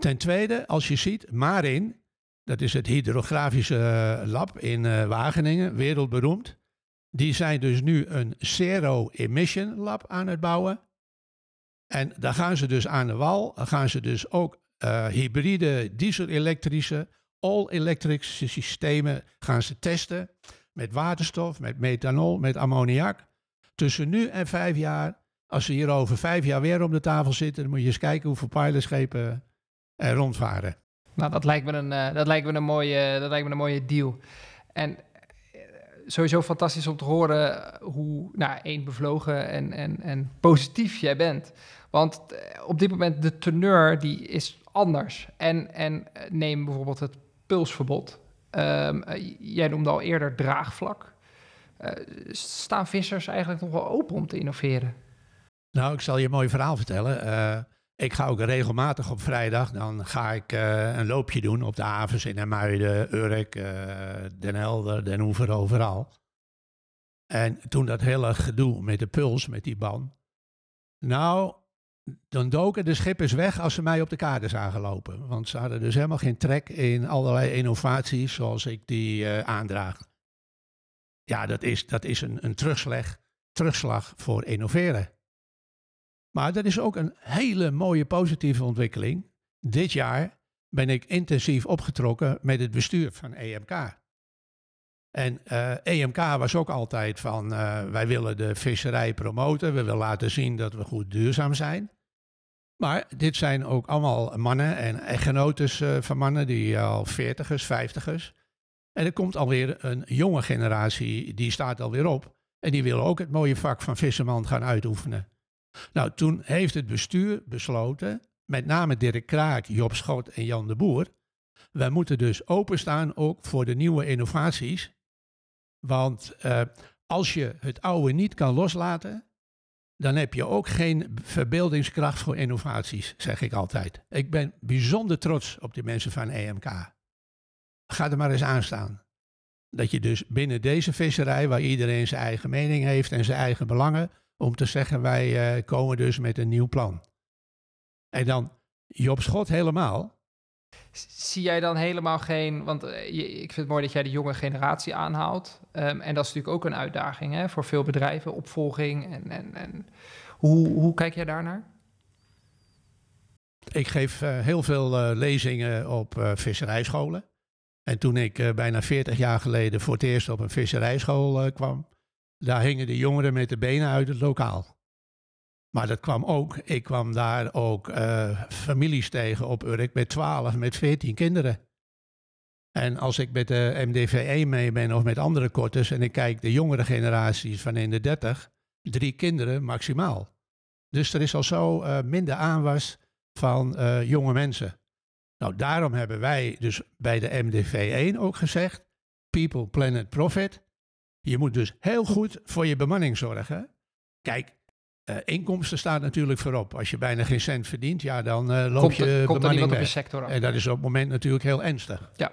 Ten tweede, als je ziet, Marin, dat is het hydrografische eh, lab in eh, Wageningen, wereldberoemd. Die zijn dus nu een zero-emission lab aan het bouwen. En daar gaan ze dus aan de wal, gaan ze dus ook eh, hybride diesel-elektrische, all-electric systemen gaan ze testen. Met waterstof, met methanol, met ammoniak. Tussen nu en vijf jaar, als ze hier over vijf jaar weer om de tafel zitten, dan moet je eens kijken hoeveel pilotschepen rondvaren. Nou, dat lijkt me een, eh, dat lijkt me een, mooie, dat lijkt me een mooie deal. En eh, sowieso fantastisch om te horen hoe, nou, één bevlogen en, en, en positief jij bent. Want eh, op dit moment de teneur die is anders. En, en eh, neem bijvoorbeeld het pulsverbod. Ehm, eh, jij noemde al eerder draagvlak. Eh, staan vissers eigenlijk nog wel open om te innoveren? Nou, ik zal je een mooi verhaal vertellen. Eh, ik ga ook regelmatig op vrijdag, dan ga ik eh, een loopje doen op de havens in Muiden, Urk, eh, Den Helder, Den Oever, overal. En toen dat hele gedoe met de puls, met die ban. Nou, dan doken de schippers weg als ze mij op de kade zagen lopen. Want ze hadden dus helemaal geen trek in allerlei innovaties zoals ik die eh, aandraag. Ja, dat is, dat is een, een terugslag, terugslag voor innoveren. Maar dat is ook een hele mooie positieve ontwikkeling. Dit jaar ben ik intensief opgetrokken met het bestuur van EMK. En eh, EMK was ook altijd van, eh, wij willen de visserij promoten, we willen laten zien dat we goed duurzaam zijn. Maar dit zijn ook allemaal mannen en echtgenotes eh, van mannen die al veertigers, vijftigers. En er komt alweer een jonge generatie, die staat alweer op. En die wil ook het mooie vak van visserman gaan uitoefenen. Nou, toen heeft het bestuur besloten, met name Dirk Kraak, Job Schot en Jan de Boer. Wij moeten dus openstaan ook voor de nieuwe innovaties. Want eh, als je het oude niet kan loslaten, dan heb je ook geen verbeeldingskracht voor innovaties, zeg ik altijd. Ik ben bijzonder trots op de mensen van EMK. Ga er maar eens aan staan. Dat je dus binnen deze visserij, waar iedereen zijn eigen mening heeft en zijn eigen belangen, om te zeggen wij eh, komen dus met een nieuw plan. En dan Job Schot helemaal. Zie jij dan helemaal geen, want eh, ik vind het mooi dat jij de jonge generatie aanhaalt. Ehm, en dat is natuurlijk ook een uitdaging hè, voor veel bedrijven, opvolging. En, en, en hoe, hoe kijk jij daarnaar? Ik geef eh, heel veel lezingen op eh, visserijscholen. En toen ik bijna 40 jaar geleden voor het eerst op een visserijschool kwam, daar hingen de jongeren met de benen uit het lokaal. Maar dat kwam ook, ik kwam daar ook eh, families tegen op Urk met 12, met 14 kinderen. En als ik met de MDVE mee ben of met andere kortes en ik kijk de jongere generaties van in de 30, drie kinderen maximaal. Dus er is al zo eh, minder aanwas van eh, jonge mensen. Nou, daarom hebben wij dus bij de MDV1 ook gezegd, people, planet, profit. Je moet dus heel goed voor je bemanning zorgen. Kijk, eh, inkomsten staat natuurlijk voorop. Als je bijna geen cent verdient, ja, dan eh, loop Komt je er- komt er bemanning niemand op sector af. En dat is op het moment natuurlijk heel ernstig. Ja.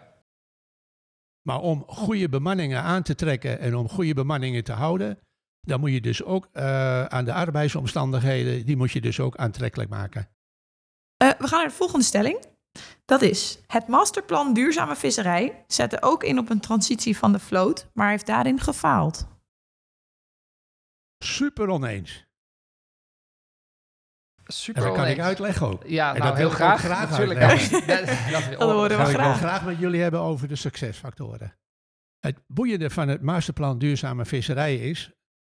Maar om goede bemanningen aan te trekken en om goede bemanningen te houden, dan moet je dus ook eh, aan de arbeidsomstandigheden, die moet je dus ook aantrekkelijk maken. Eh, we gaan naar de volgende stelling. Dat is, het masterplan duurzame visserij zette ook in op een transitie van de vloot, maar heeft daarin gefaald. Super oneens. Super en dat kan ik uitleggen ook. Ja, en nou, dat heel wil graag. graag Natuurlijk. uitleggen. Dat- horen we Zou ik graag. graag met jullie hebben over de succesfactoren. Het boeiende van het masterplan duurzame visserij is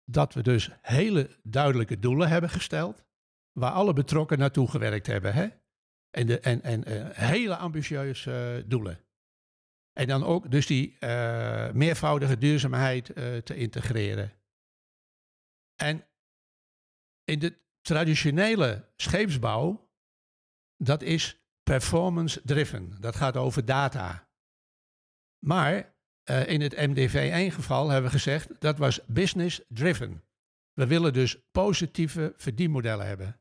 dat we dus hele duidelijke doelen hebben gesteld, waar alle betrokken naartoe gewerkt hebben. Hè? En, de, en, en eh, hele ambitieuze eh, doelen. En dan ook dus die eh, meervoudige duurzaamheid te integreren. En in de traditionele scheepsbouw, dat is performance driven. Dat gaat over data. Maar in het MDV1-geval hebben we gezegd dat was business driven. We willen dus positieve verdienmodellen hebben.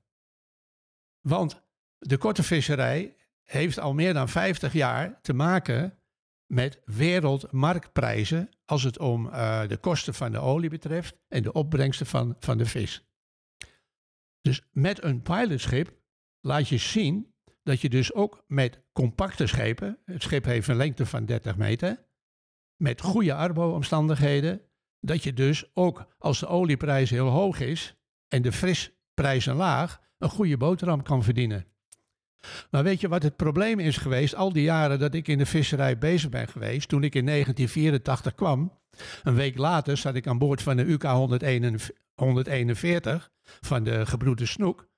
Want de korte visserij heeft al meer dan 50 jaar te maken met wereldmarktprijzen als het om eh, de kosten van de olie betreft en de opbrengsten van, van de vis. Dus met een pilotschip laat je zien dat je dus ook met compacte schepen, het schip heeft een lengte van 30 meter, met goede arbo-omstandigheden, dat je dus ook als de olieprijs heel hoog is en de frisprijzen laag, een goede boterham kan verdienen. Maar weet je wat het probleem is geweest, al die jaren dat ik in de visserij bezig ben geweest, toen ik in 1984 kwam, een week later zat ik aan boord van de UK 141 van de gebroeders Snoek.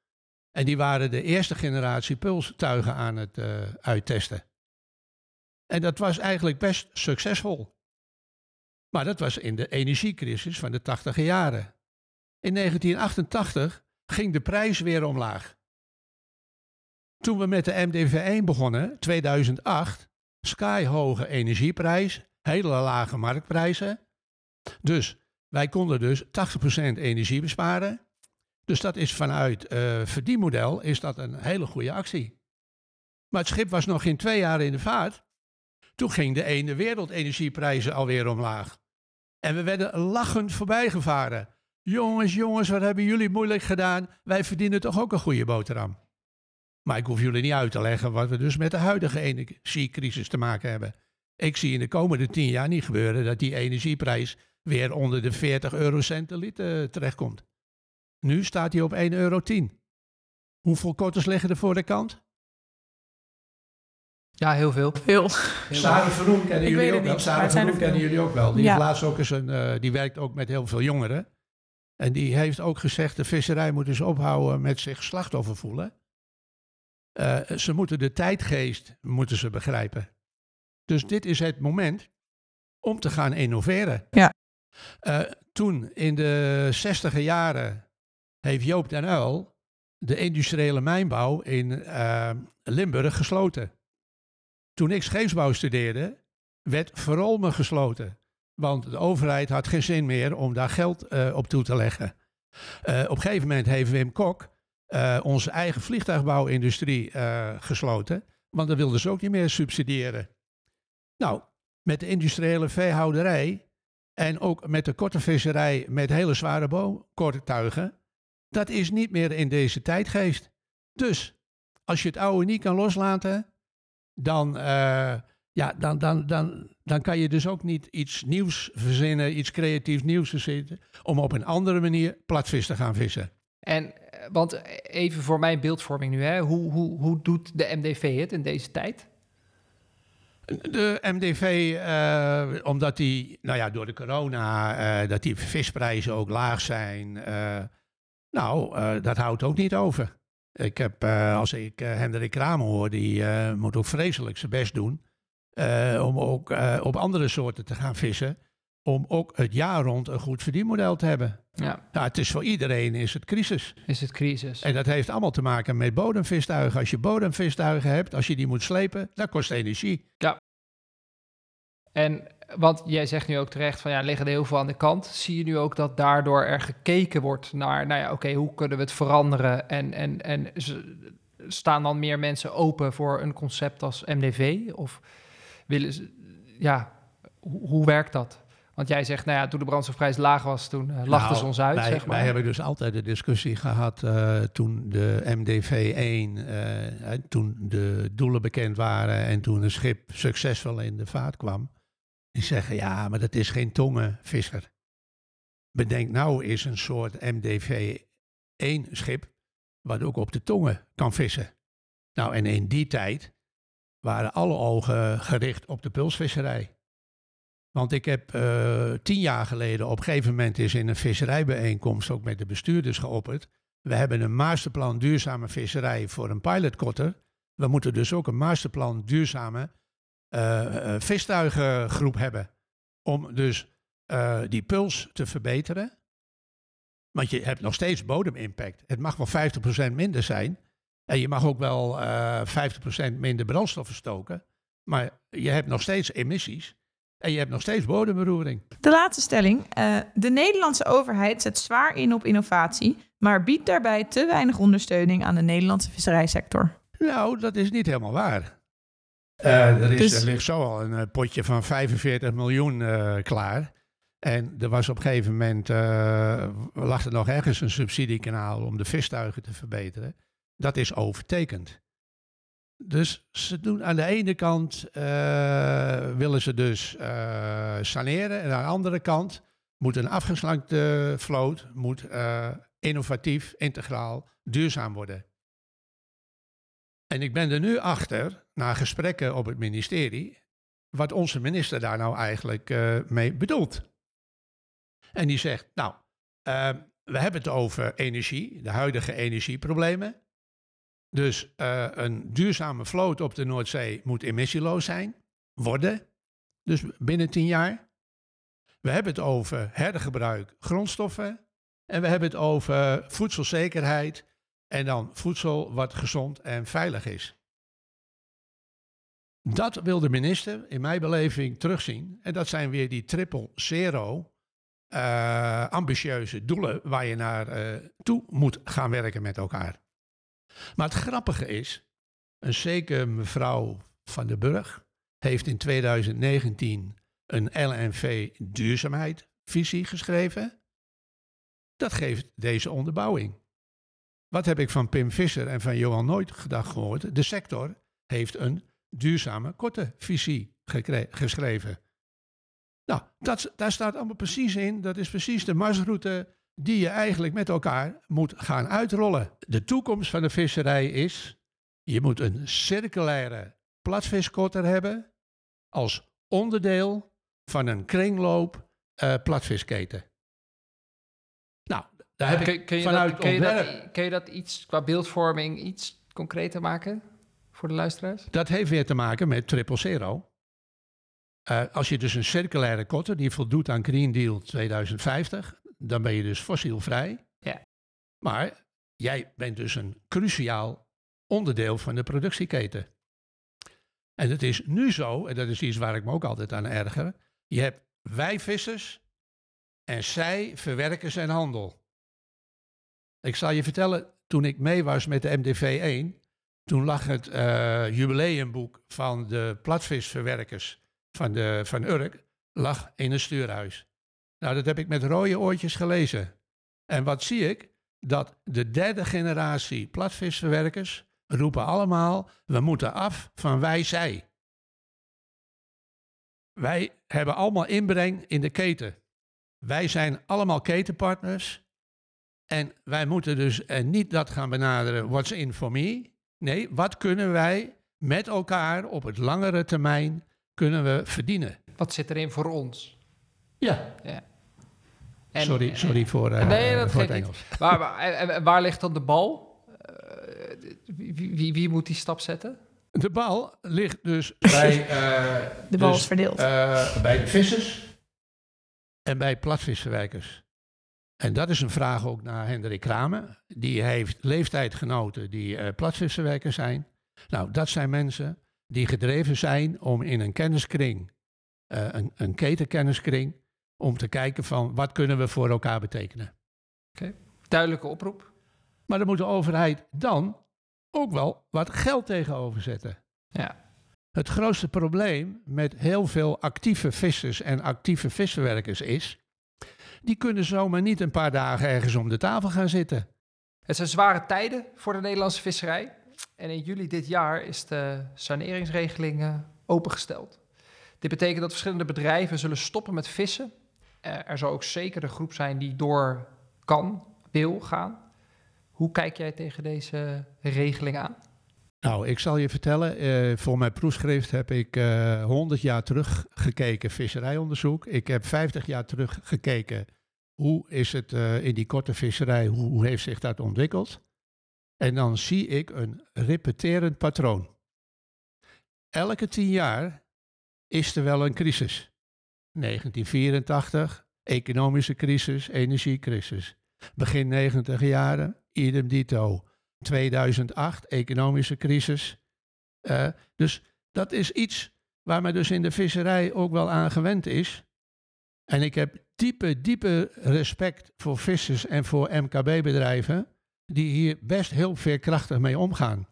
En die waren de eerste generatie pulstuigen aan het uh, uittesten. En dat was eigenlijk best succesvol. Maar dat was in de energiecrisis van de 80 jaren. In 1988 ging de prijs weer omlaag. Toen we met de MDV1 begonnen, 2008, skyhoge energieprijs, hele lage marktprijzen. Dus wij konden dus 80% energie besparen. Dus dat is vanuit uh, verdienmodel is dat een hele goede actie. Maar het schip was nog geen twee jaar in de vaart. Toen ging de ene wereldenergieprijzen alweer omlaag. En we werden lachend voorbijgevaren. Jongens, jongens, wat hebben jullie moeilijk gedaan? Wij verdienen toch ook een goede boterham. Maar ik hoef jullie niet uit te leggen wat we dus met de huidige energiecrisis te maken hebben. Ik zie in de komende tien jaar niet gebeuren dat die energieprijs weer onder de 40 eurocent per liter terechtkomt. Nu staat hij op 1,10 euro. Hoeveel korters liggen er voor de kant? Ja, heel veel. Veel. Sarah Verroem kennen jullie ook wel. Sarah Verroem kennen jullie ook wel. Die, ja. laatst ook eens een, uh, die werkt ook met heel veel jongeren. En die heeft ook gezegd, de visserij moet dus ophouden met zich slachtoffer voelen. Uh, ze moeten de tijdgeest moeten ze begrijpen. Dus dit is het moment om te gaan innoveren. Ja. Uh, toen in de zestiger jaren heeft Joop den Uyl de industriële mijnbouw in uh, Limburg gesloten. Toen ik scheepsbouw studeerde, werd Verolmen gesloten. Want de overheid had geen zin meer om daar geld op toe te leggen. Op een gegeven moment heeft Wim Kok onze eigen vliegtuigbouwindustrie gesloten. Want dat wilden ze ook niet meer subsidiëren. Nou, met de industriële veehouderij en ook met de korte visserij met hele zware boomkortuigen dat is niet meer in deze tijdgeest. Dus als je het oude niet kan loslaten, dan, uh, ja, dan, dan, dan, dan kan je dus ook niet iets nieuws verzinnen, iets creatiefs nieuws verzinnen, om op een andere manier platvis te gaan vissen. En, want even voor mijn beeldvorming nu, hè, hoe, hoe, hoe doet de MDV het in deze tijd? De MDV, uh, omdat die, nou ja, door de corona, uh, dat die visprijzen ook laag zijn, uh, nou, dat houdt ook niet over. Ik heb, als ik Hendrik Kramer hoor, die moet ook vreselijk zijn best doen. om ook op andere soorten te gaan vissen. Om ook het jaar rond een goed verdienmodel te hebben. Ja. Nou, het is voor iedereen is het crisis. Is het crisis. En dat heeft allemaal te maken met bodemvistuigen. Als je bodemvistuigen hebt, als je die moet slepen, dat kost energie. Ja. En want jij zegt nu ook terecht van ja, liggen er heel veel aan de kant. Zie je nu ook dat daardoor er gekeken wordt naar, nou ja, oké, okay, hoe kunnen we het veranderen? En, en, en staan dan meer mensen open voor een concept als MDV? Of willen ze, ja, hoe, hoe werkt dat? Want jij zegt, nou ja, toen de brandstofprijs laag was, toen uh, lachten nou, ze ons uit. Wij, zeg maar. wij hebben dus altijd de discussie gehad uh, toen de MDV-1, uh, toen de doelen bekend waren en toen een schip succesvol in de vaart kwam. Die zeggen, ja, maar dat is geen tongenvisser. Bedenk nou is een soort MDV-1 schip, wat ook op de tongen kan vissen. Nou, en in die tijd waren alle ogen gericht op de pulsvisserij. Want ik heb uh, tien jaar geleden op een gegeven moment is in een visserijbijeenkomst ook met de bestuurders geopperd. We hebben een masterplan duurzame visserij voor een pilotkotter. We moeten dus ook een masterplan duurzame uh, uh, vistuigengroep hebben. Om dus die puls te verbeteren. Want je hebt nog steeds bodemimpact. Het mag wel 50% minder zijn. En je mag ook wel 50% minder brandstoffen stoken. Maar je hebt nog steeds emissies. En je hebt nog steeds bodemberoering. De laatste stelling. eh, de Nederlandse overheid zet zwaar in op innovatie, maar biedt daarbij te weinig ondersteuning aan de Nederlandse visserijsector. Nou, dat is niet helemaal waar. Eh, er, is, Dus- er ligt zo al een eh, potje van 45 miljoen eh, klaar. En er was op een gegeven moment, eh, lag er nog ergens een subsidiekanaal om de vistuigen te verbeteren. Dat is overtekend. Dus ze doen aan de ene kant, eh, willen ze dus eh, saneren. En aan de andere kant moet een afgeslankte vloot moet, eh, innovatief, integraal, duurzaam worden. En ik ben er nu achter, na gesprekken op het ministerie, wat onze minister daar nou eigenlijk mee bedoelt. En die zegt, nou, we hebben het over energie, de huidige energieproblemen. Dus eh, een duurzame vloot op de Noordzee moet emissieloos zijn, worden, dus binnen tien jaar. We hebben het over hergebruik grondstoffen. En we hebben het over voedselzekerheid en dan voedsel wat gezond en veilig is. Dat wil de minister in mijn beleving terugzien. En dat zijn weer die triple zero eh, ambitieuze doelen waar je naar eh, toe moet gaan werken met elkaar. Maar het grappige is, een zeker mevrouw van den Burg heeft in 2019 een LNV duurzaamheid visie geschreven. Dat geeft deze onderbouwing. Wat heb ik van Pim Visser en van Johan Nooit gedacht gehoord? De sector heeft een duurzame korte visie geschreven. Nou, dat, daar staat allemaal precies in. Dat is precies de marsroute die je eigenlijk met elkaar moet gaan uitrollen. De toekomst van de visserij is, je moet een circulaire platviskotter hebben als onderdeel van een kringloop eh, platvisketen. Nou, daar heb ik kun je vanuit dat, kun, je dat, kun je dat iets qua beeldvorming iets concreter maken voor de luisteraars? Dat heeft weer te maken met triple zero. Eh, als je dus een circulaire kotter die voldoet aan Green Deal 2050, dan ben je dus fossielvrij. Ja. Maar jij bent dus een cruciaal onderdeel van de productieketen. En het is nu zo, en dat is iets waar ik me ook altijd aan erger, je hebt wij vissers en zij verwerkers en handel. Ik zal je vertellen, toen ik mee was met de MDV 1, toen lag het eh, jubileumboek van de platvisverwerkers van, de, van Urk lag in een stuurhuis. Nou, dat heb ik met rode oortjes gelezen. En wat zie ik? Dat de derde generatie platvisverwerkers roepen allemaal, we moeten af van wij-zij. Wij hebben allemaal inbreng in de keten. Wij zijn allemaal ketenpartners. En wij moeten dus eh, niet dat gaan benaderen, what's in for me. Nee, wat kunnen wij met elkaar op het langere termijn kunnen we verdienen? Wat zit erin voor ons? Ja. ja. En- sorry, sorry voor, eh, nee, dat voor het Engels. niet. Waar, waar, ligt dan de bal? Eh, wie, wie, wie moet die stap zetten? De bal ligt dus bij, eh, De bal dus, is verdeeld. eh, bij de vissers en bij platvisverwerkers. En dat is een vraag ook naar Hendrik Kramer. Die heeft leeftijdgenoten die eh platvisverwerkers zijn. Nou, dat zijn mensen die gedreven zijn om in een kenniskring, eh, een, een ketenkenniskring, om te kijken van wat kunnen we voor elkaar betekenen. Duidelijke oproep. Maar dan moet de overheid dan ook wel wat geld tegenover zetten. Ja. Het grootste probleem met heel veel actieve vissers en actieve visverwerkers is, die kunnen zomaar niet een paar dagen ergens om de tafel gaan zitten. Het zijn zware tijden voor de Nederlandse visserij. En in juli dit jaar is de saneringsregeling opengesteld. Dit betekent dat verschillende bedrijven zullen stoppen met vissen. Eh, er zal ook zeker een groep zijn die door kan, wil gaan. Hoe kijk jij tegen deze regeling aan? Nou, ik zal je vertellen, eh, voor mijn proefschrift heb ik eh 100 jaar teruggekeken visserijonderzoek. Ik heb 50 jaar teruggekeken hoe is het eh, in die korte visserij, hoe, hoe heeft zich dat ontwikkeld. En dan zie ik een repeterend patroon. Elke tien jaar is er wel een crisis. 1984, economische crisis, energiecrisis. Begin 90 jaren, idem dito. 2008, economische crisis. Eh, dus dat is iets waar men dus in de visserij ook wel aan gewend is. En ik heb diepe, diepe respect voor vissers en voor MKB-bedrijven die hier best heel veerkrachtig mee omgaan.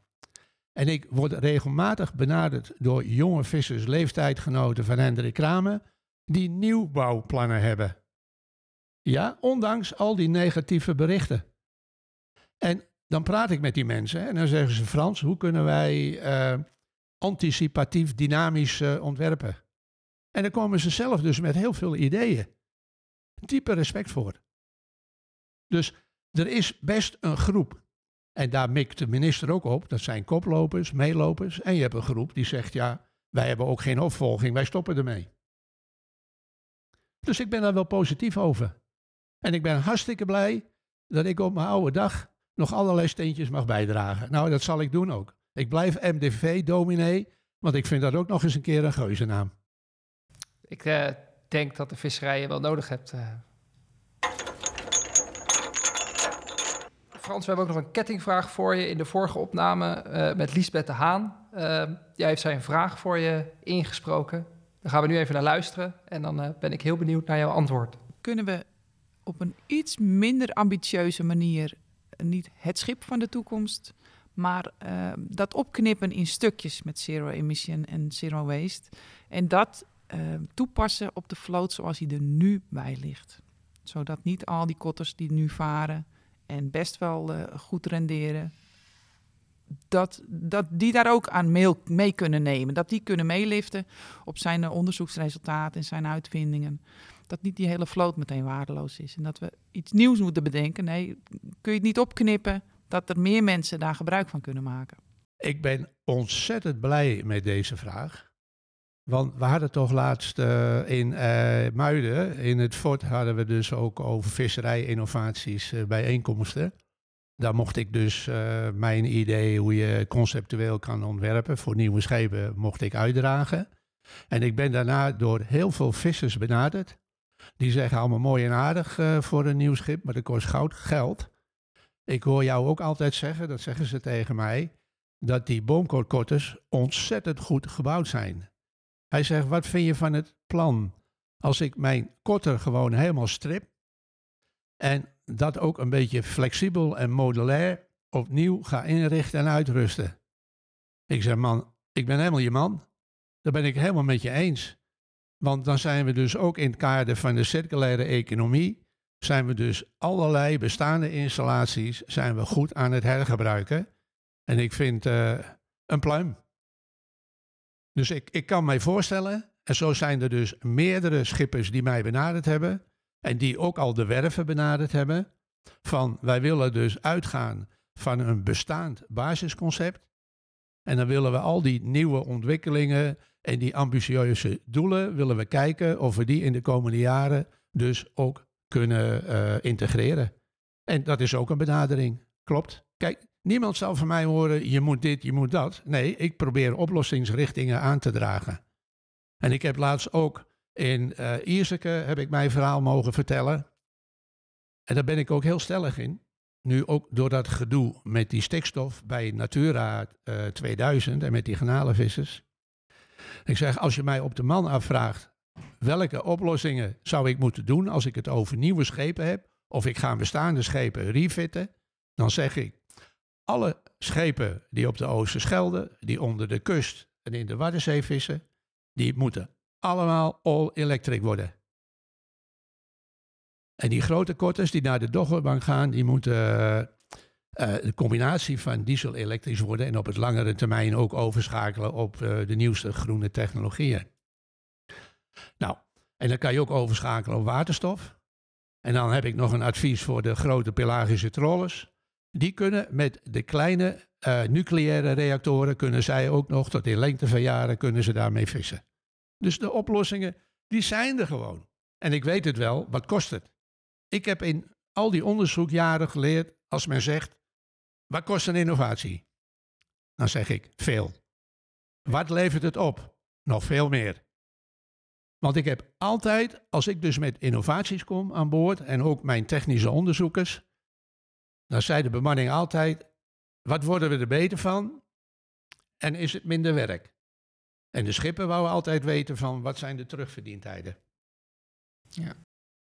En ik word regelmatig benaderd door jonge vissers, leeftijdgenoten van Hendrik Kramer, die nieuwbouwplannen hebben. Ja, ondanks al die negatieve berichten. En dan praat ik met die mensen en dan zeggen ze: Frans, hoe kunnen wij eh, anticipatief, dynamisch eh, ontwerpen? En dan komen ze zelf dus met heel veel ideeën. Diepe respect voor. Dus er is best een groep. En daar mikt de minister ook op. Dat zijn koplopers, meelopers. En je hebt een groep die zegt: ja, wij hebben ook geen opvolging, wij stoppen ermee. Dus ik ben daar wel positief over. En ik ben hartstikke blij dat ik op mijn oude dag nog allerlei steentjes mag bijdragen. Nou, dat zal ik doen ook. Ik blijf MDV-dominee, want ik vind dat ook nog eens een keer een geuzennaam. Ik eh, denk dat de visserij wel nodig hebt. eh. Frans, we hebben ook nog een kettingvraag voor je in de vorige opname eh, met Liesbeth de Haan. Jij heeft zijn vraag voor je ingesproken. Daar gaan we nu even naar luisteren en dan eh, ben ik heel benieuwd naar jouw antwoord. kunnen we op een iets minder ambitieuze manier eh, niet het schip van de toekomst, maar eh, dat opknippen in stukjes met zero emission en zero waste. En dat eh, toepassen op de vloot zoals die er nu bij ligt. Zodat niet al die kotters die nu varen en best wel eh, goed renderen, dat, dat die daar ook aan mee, kunnen nemen. Dat die kunnen meeliften op zijn eh, onderzoeksresultaten en zijn uitvindingen dat niet die hele vloot meteen waardeloos is. En dat we iets nieuws moeten bedenken. Nee, kun je het niet opknippen dat er meer mensen daar gebruik van kunnen maken. Ik ben ontzettend blij met deze vraag. Want we hadden toch laatst eh, in eh, Muiden, in het fort, hadden we dus ook over visserij-innovaties bijeenkomsten. Daar mocht ik dus eh, mijn idee hoe je conceptueel kan ontwerpen voor nieuwe schepen, mocht ik uitdragen. En ik ben daarna door heel veel vissers benaderd. Die zeggen allemaal mooi en aardig eh, voor een nieuw schip, maar dat kost goud geld. Ik hoor jou ook altijd zeggen, dat zeggen ze tegen mij, dat die boomkoortkotters ontzettend goed gebouwd zijn. Hij zegt, wat vind je van het plan als ik mijn kotter gewoon helemaal strip en dat ook een beetje flexibel en modulair opnieuw ga inrichten en uitrusten? Ik zeg, man, ik ben helemaal je man. Daar ben ik helemaal met je eens. Want dan zijn we dus ook in het kader van de circulaire economie, zijn we dus allerlei bestaande installaties zijn we goed aan het hergebruiken. En ik vind eh, een pluim. Dus ik, ik kan mij voorstellen, en zo zijn er dus meerdere schippers die mij benaderd hebben, en die ook al de werven benaderd hebben, van wij willen dus uitgaan van een bestaand basisconcept. En dan willen we al die nieuwe ontwikkelingen en die ambitieuze doelen, willen we kijken of we die in de komende jaren dus ook kunnen eh, integreren. En dat is ook een benadering, klopt. Kijk, niemand zal van mij horen, je moet dit, je moet dat. Nee, ik probeer oplossingsrichtingen aan te dragen. En ik heb laatst ook in eh Ierseke heb ik mijn verhaal mogen vertellen. En daar ben ik ook heel stellig in. Nu ook door dat gedoe met die stikstof bij Natura eh, 2000 en met die garnalenvissers. Ik zeg, als je mij op de man afvraagt, welke oplossingen zou ik moeten doen als ik het over nieuwe schepen heb, of ik ga bestaande schepen refitten, dan zeg ik, alle schepen die op de Oosterschelde, die onder de kust en in de Waddenzee vissen, die moeten allemaal all electric worden. En die grote kotters die naar de Doggerbank gaan, die moeten eh, eh, de combinatie van diesel-elektrisch worden en op het langere termijn ook overschakelen op eh, de nieuwste groene technologieën. Nou, en dan kan je ook overschakelen op waterstof. En dan heb ik nog een advies voor de grote pelagische trollers. Die kunnen met de kleine nucleaire reactoren, kunnen zij ook nog tot in lengte van jaren, kunnen ze daarmee vissen. Dus de oplossingen, die zijn er gewoon. En ik weet het wel, wat kost het? Ik heb in al die onderzoekjaren geleerd, als men zegt, wat kost een innovatie? Dan zeg ik, veel. Wat levert het op? Nog veel meer. Want ik heb altijd, als ik dus met innovaties kom aan boord en ook mijn technische onderzoekers, dan zei de bemanning altijd, wat worden we er beter van? En is het minder werk? En de schipper wou altijd weten van wat zijn de terugverdientijden.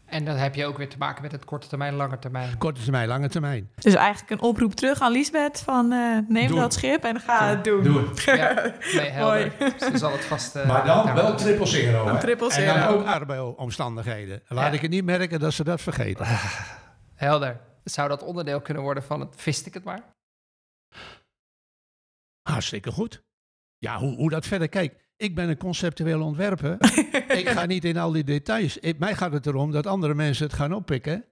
En dan heb je ook weer te maken met het korte termijn, lange termijn. Korte termijn, lange termijn. Dus eigenlijk een oproep terug aan Lisbeth van eh, neem Doen. dat schip en ga het doen. Doen. Ja, nee, helder. Mooi. Dus zal het vast... eh, Maar dan daar wel triple zero. Een hè? triple En dan zero. ook arbeidsomstandigheden. Laat Ja. ik het niet merken dat ze dat vergeten. Helder. Zou dat onderdeel kunnen worden van het Vist ik het maar? Hartstikke goed. Ja, hoe, hoe dat verder. Kijk, ik ben een conceptueel ontwerper. ik ga niet in al die details. Ik, mij gaat het erom dat andere mensen het gaan oppikken.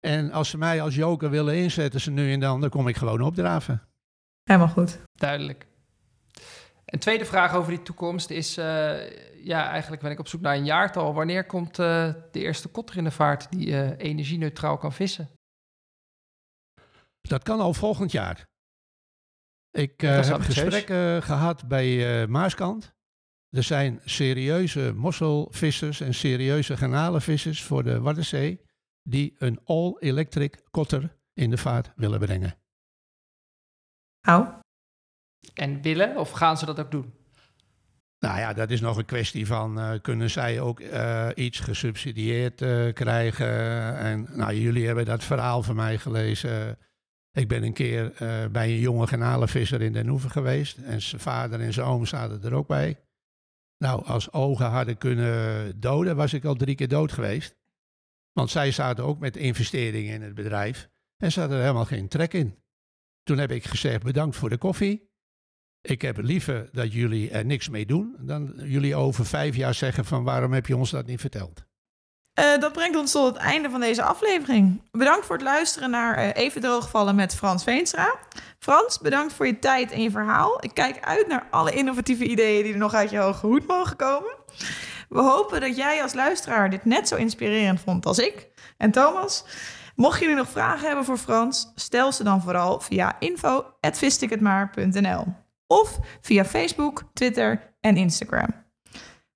En als ze mij als joker willen inzetten, ze nu en dan, dan kom ik gewoon opdraven. Helemaal goed. Duidelijk. Een tweede vraag over die toekomst is... eh, ja, eigenlijk ben ik op zoek naar een jaartal. Wanneer komt eh, de eerste kotter in de vaart die eh energie-neutraal kan vissen? Dat kan al volgend jaar. Ik eh, heb gesprekken gehad bij eh, Maaskant. Er zijn serieuze mosselvissers en serieuze garnalenvissers voor de Waddenzee die een all-electric kotter in de vaart willen brengen. Au. En willen of gaan ze dat ook doen? Nou ja, dat is nog een kwestie van eh, kunnen zij ook eh, iets gesubsidieerd eh, krijgen. En nou, jullie hebben dat verhaal van mij gelezen. Ik ben een keer eh, bij een jonge garnalenvisser in Den Hoeven geweest. En zijn vader en zijn oom zaten er ook bij. Nou, als ogen hadden kunnen doden, was ik al drie keer dood geweest. Want zij zaten ook met investeringen in het bedrijf. En ze hadden er helemaal geen trek in. Toen heb ik gezegd, bedankt voor de koffie. Ik heb liever dat jullie er niks mee doen, dan jullie over vijf jaar zeggen van waarom heb je ons dat niet verteld. Eh, dat brengt ons tot het einde van deze aflevering. Bedankt voor het luisteren naar eh, Even Droogvallen met Frans Veenstra. Frans, bedankt voor je tijd en je verhaal. Ik kijk uit naar alle innovatieve ideeën die er nog uit je hoge hoed mogen komen. We hopen dat jij als luisteraar dit net zo inspirerend vond als ik en Thomas. Mocht jullie nog vragen hebben voor Frans, stel ze dan vooral via info.vistikhetmaar.nl of via Facebook, Twitter en Instagram.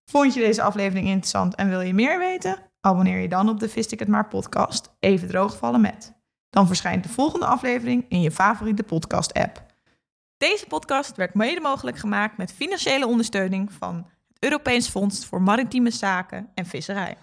Vond je deze aflevering interessant en wil je meer weten? Abonneer je dan op de Vist maar podcast Even droogvallen met. Dan verschijnt de volgende aflevering in je favoriete podcast app. Deze podcast werd mede mogelijk gemaakt met financiële ondersteuning van het Europees Fonds voor Maritieme Zaken en Visserij.